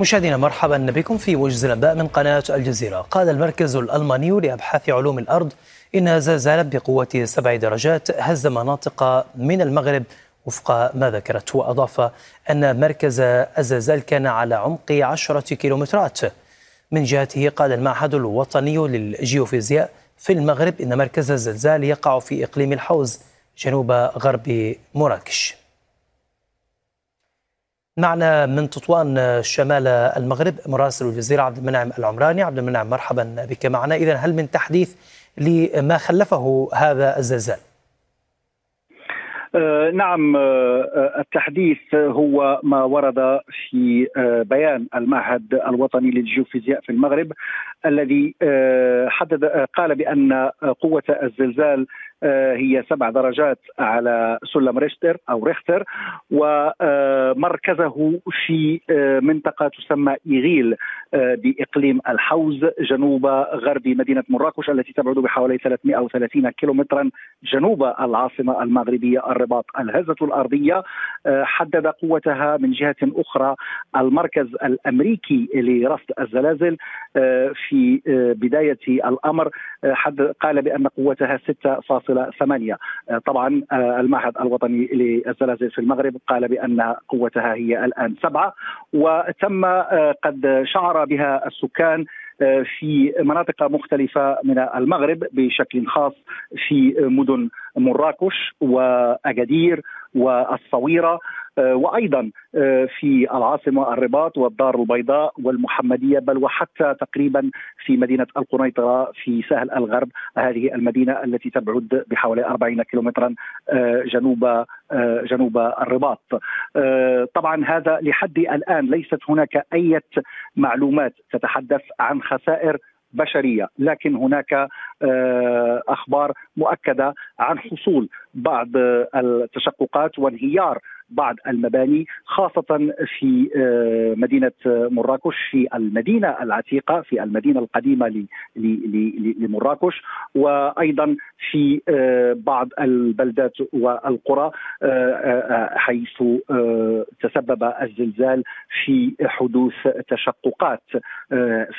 مشاهدينا مرحبا بكم في موجز الأنباء من قناة الجزيرة. قال المركز الألماني لأبحاث علوم الأرض إن زلزالا بقوة سبع درجات هز مناطق من المغرب وفق ما ذكرت وأضاف أن مركز الزلزال كان على عمق عشرة كيلومترات. من جهته قال المعهد الوطني للجيوفيزياء في المغرب إن مركز الزلزال يقع في إقليم الحوز جنوب غرب مراكش. معنا من تطوان شمال المغرب مراسل الجزيرة عبد المنعم العمراني. عبد المنعم مرحبا بك معنا. إذا هل من تحديث لما خلفه هذا الزلزال؟ آه نعم. آه التحديث هو ما ورد في آه بيان المعهد الوطني للجيوفيزياء في المغرب الذي حدد قال بأن قوة الزلزال هي سبع درجات على سلم ريختر أو ريختر ومركزه في منطقة تسمى إيغيل. بإقليم الحوز جنوب غرب مدينة مراكش التي تبعد بحوالي 330 كيلومترا جنوب العاصمة المغربية الرباط الهزة الأرضية. حدد قوتها من جهة أخرى المركز الأمريكي لرصد الزلازل في بداية الأمر. قال بأن قوتها 6.8 طبعا المعهد الوطني للزلازل في المغرب قال بأن قوتها هي الآن سبعة. وتم قد شعر بها السكان في مناطق مختلفة من المغرب بشكل خاص في مدن مراكش وأكادير والصويرة وأيضا في العاصمة الرباط والدار البيضاء والمحمدية بل وحتى تقريبا في مدينة القنيطرة في سهل الغرب هذه المدينة التي تبعد بحوالي 40 كيلومترا جنوب جنوب الرباط. طبعا هذا لحد الآن ليست هناك أي معلومات تتحدث عن خسائر بشرية. لكن هناك أخبار مؤكدة عن حصول بعض التشققات وانهيار بعض المباني خاصة في مدينة مراكش في المدينة العتيقة في المدينة القديمة لمراكش. وأيضا في بعض البلدات والقرى حيث تسبب الزلزال في حدوث تشققات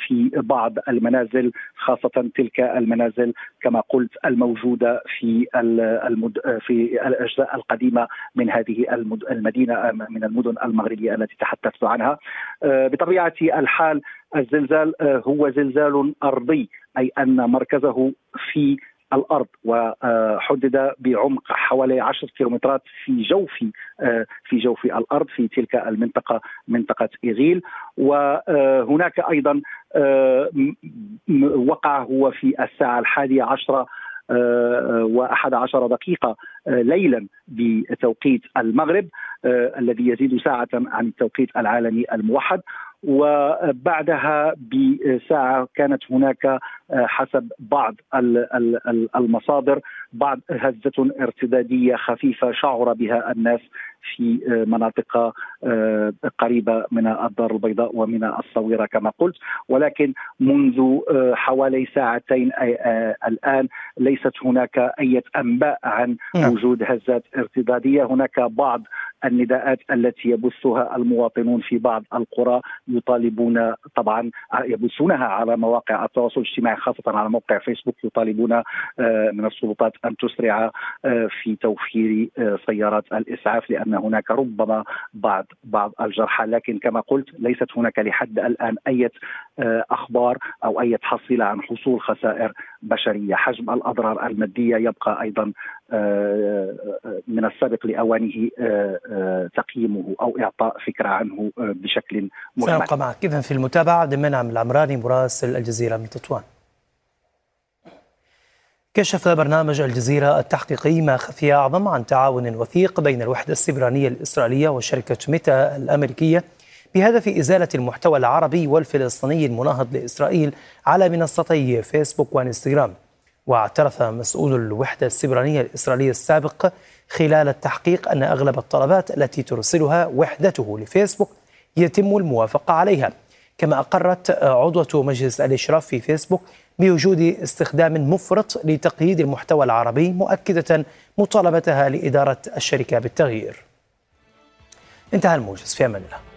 في بعض المنازل خاصة تلك المنازل كما قلت الموجودة في في الأجزاء القديمة من هذه المد المدينة من المدن المغربية التي تحدثت عنها. بطبيعة الحال الزلزال هو زلزال أرضي أي أن مركزه في الأرض وحدد بعمق حوالي 10 كيلومترات في جوف في جوف الأرض في تلك المنطقة منطقة إيغيل. وهناك أيضا وقع هو في الساعة الحادية عشرة وأحد عشر دقيقة ليلا بتوقيت المغرب الذي يزيد ساعة عن التوقيت العالمي الموحد. وبعدها بساعة كانت هناك حسب بعض المصادر بعض هزة ارتدادية خفيفة شعر بها الناس في مناطق قريبة من الدار البيضاء ومن الصويرة كما قلت. ولكن منذ حوالي ساعتين الآن ليست هناك أي أنباء عن وجود هزات ارتدادية. هناك بعض النداءات التي يبثها المواطنون في بعض القرى يطالبون طبعا يبثونها على مواقع التواصل الاجتماعي خاصة على موقع فيسبوك يطالبون من السلطات أن تسرع في توفير سيارات الإسعاف لأن هناك ربما بعض بعض الجرحى. لكن كما قلت ليست هناك لحد الآن أي أخبار أو أي تحصيل عن حصول خسائر بشرية. حجم الأضرار المادية يبقى أيضا من السابق لأوانه تقييمه أو إعطاء فكرة عنه بشكل مجمل سأبقى معك. إذن في المتابعة عبد المنعم العمراني مراسل الجزيرة من تطوان. كشف برنامج الجزيرة التحقيقي ما خفي أعظم عن تعاون وثيق بين الوحدة السبرانية الإسرائيلية وشركة ميتا الأمريكية بهدف إزالة المحتوى العربي والفلسطيني المناهض لإسرائيل على منصتي فيسبوك وإنستغرام. واعترف مسؤول الوحدة السبرانية الإسرائيلية السابق خلال التحقيق أن أغلب الطلبات التي ترسلها وحدته لفيسبوك يتم الموافقة عليها. كما أقرت عضوة مجلس الإشراف في فيسبوك بوجود استخدام مفرط لتقييد المحتوى العربي مؤكدة مطالبتها لإدارة الشركة بالتغيير. انتهى الموجز. في أمان الله.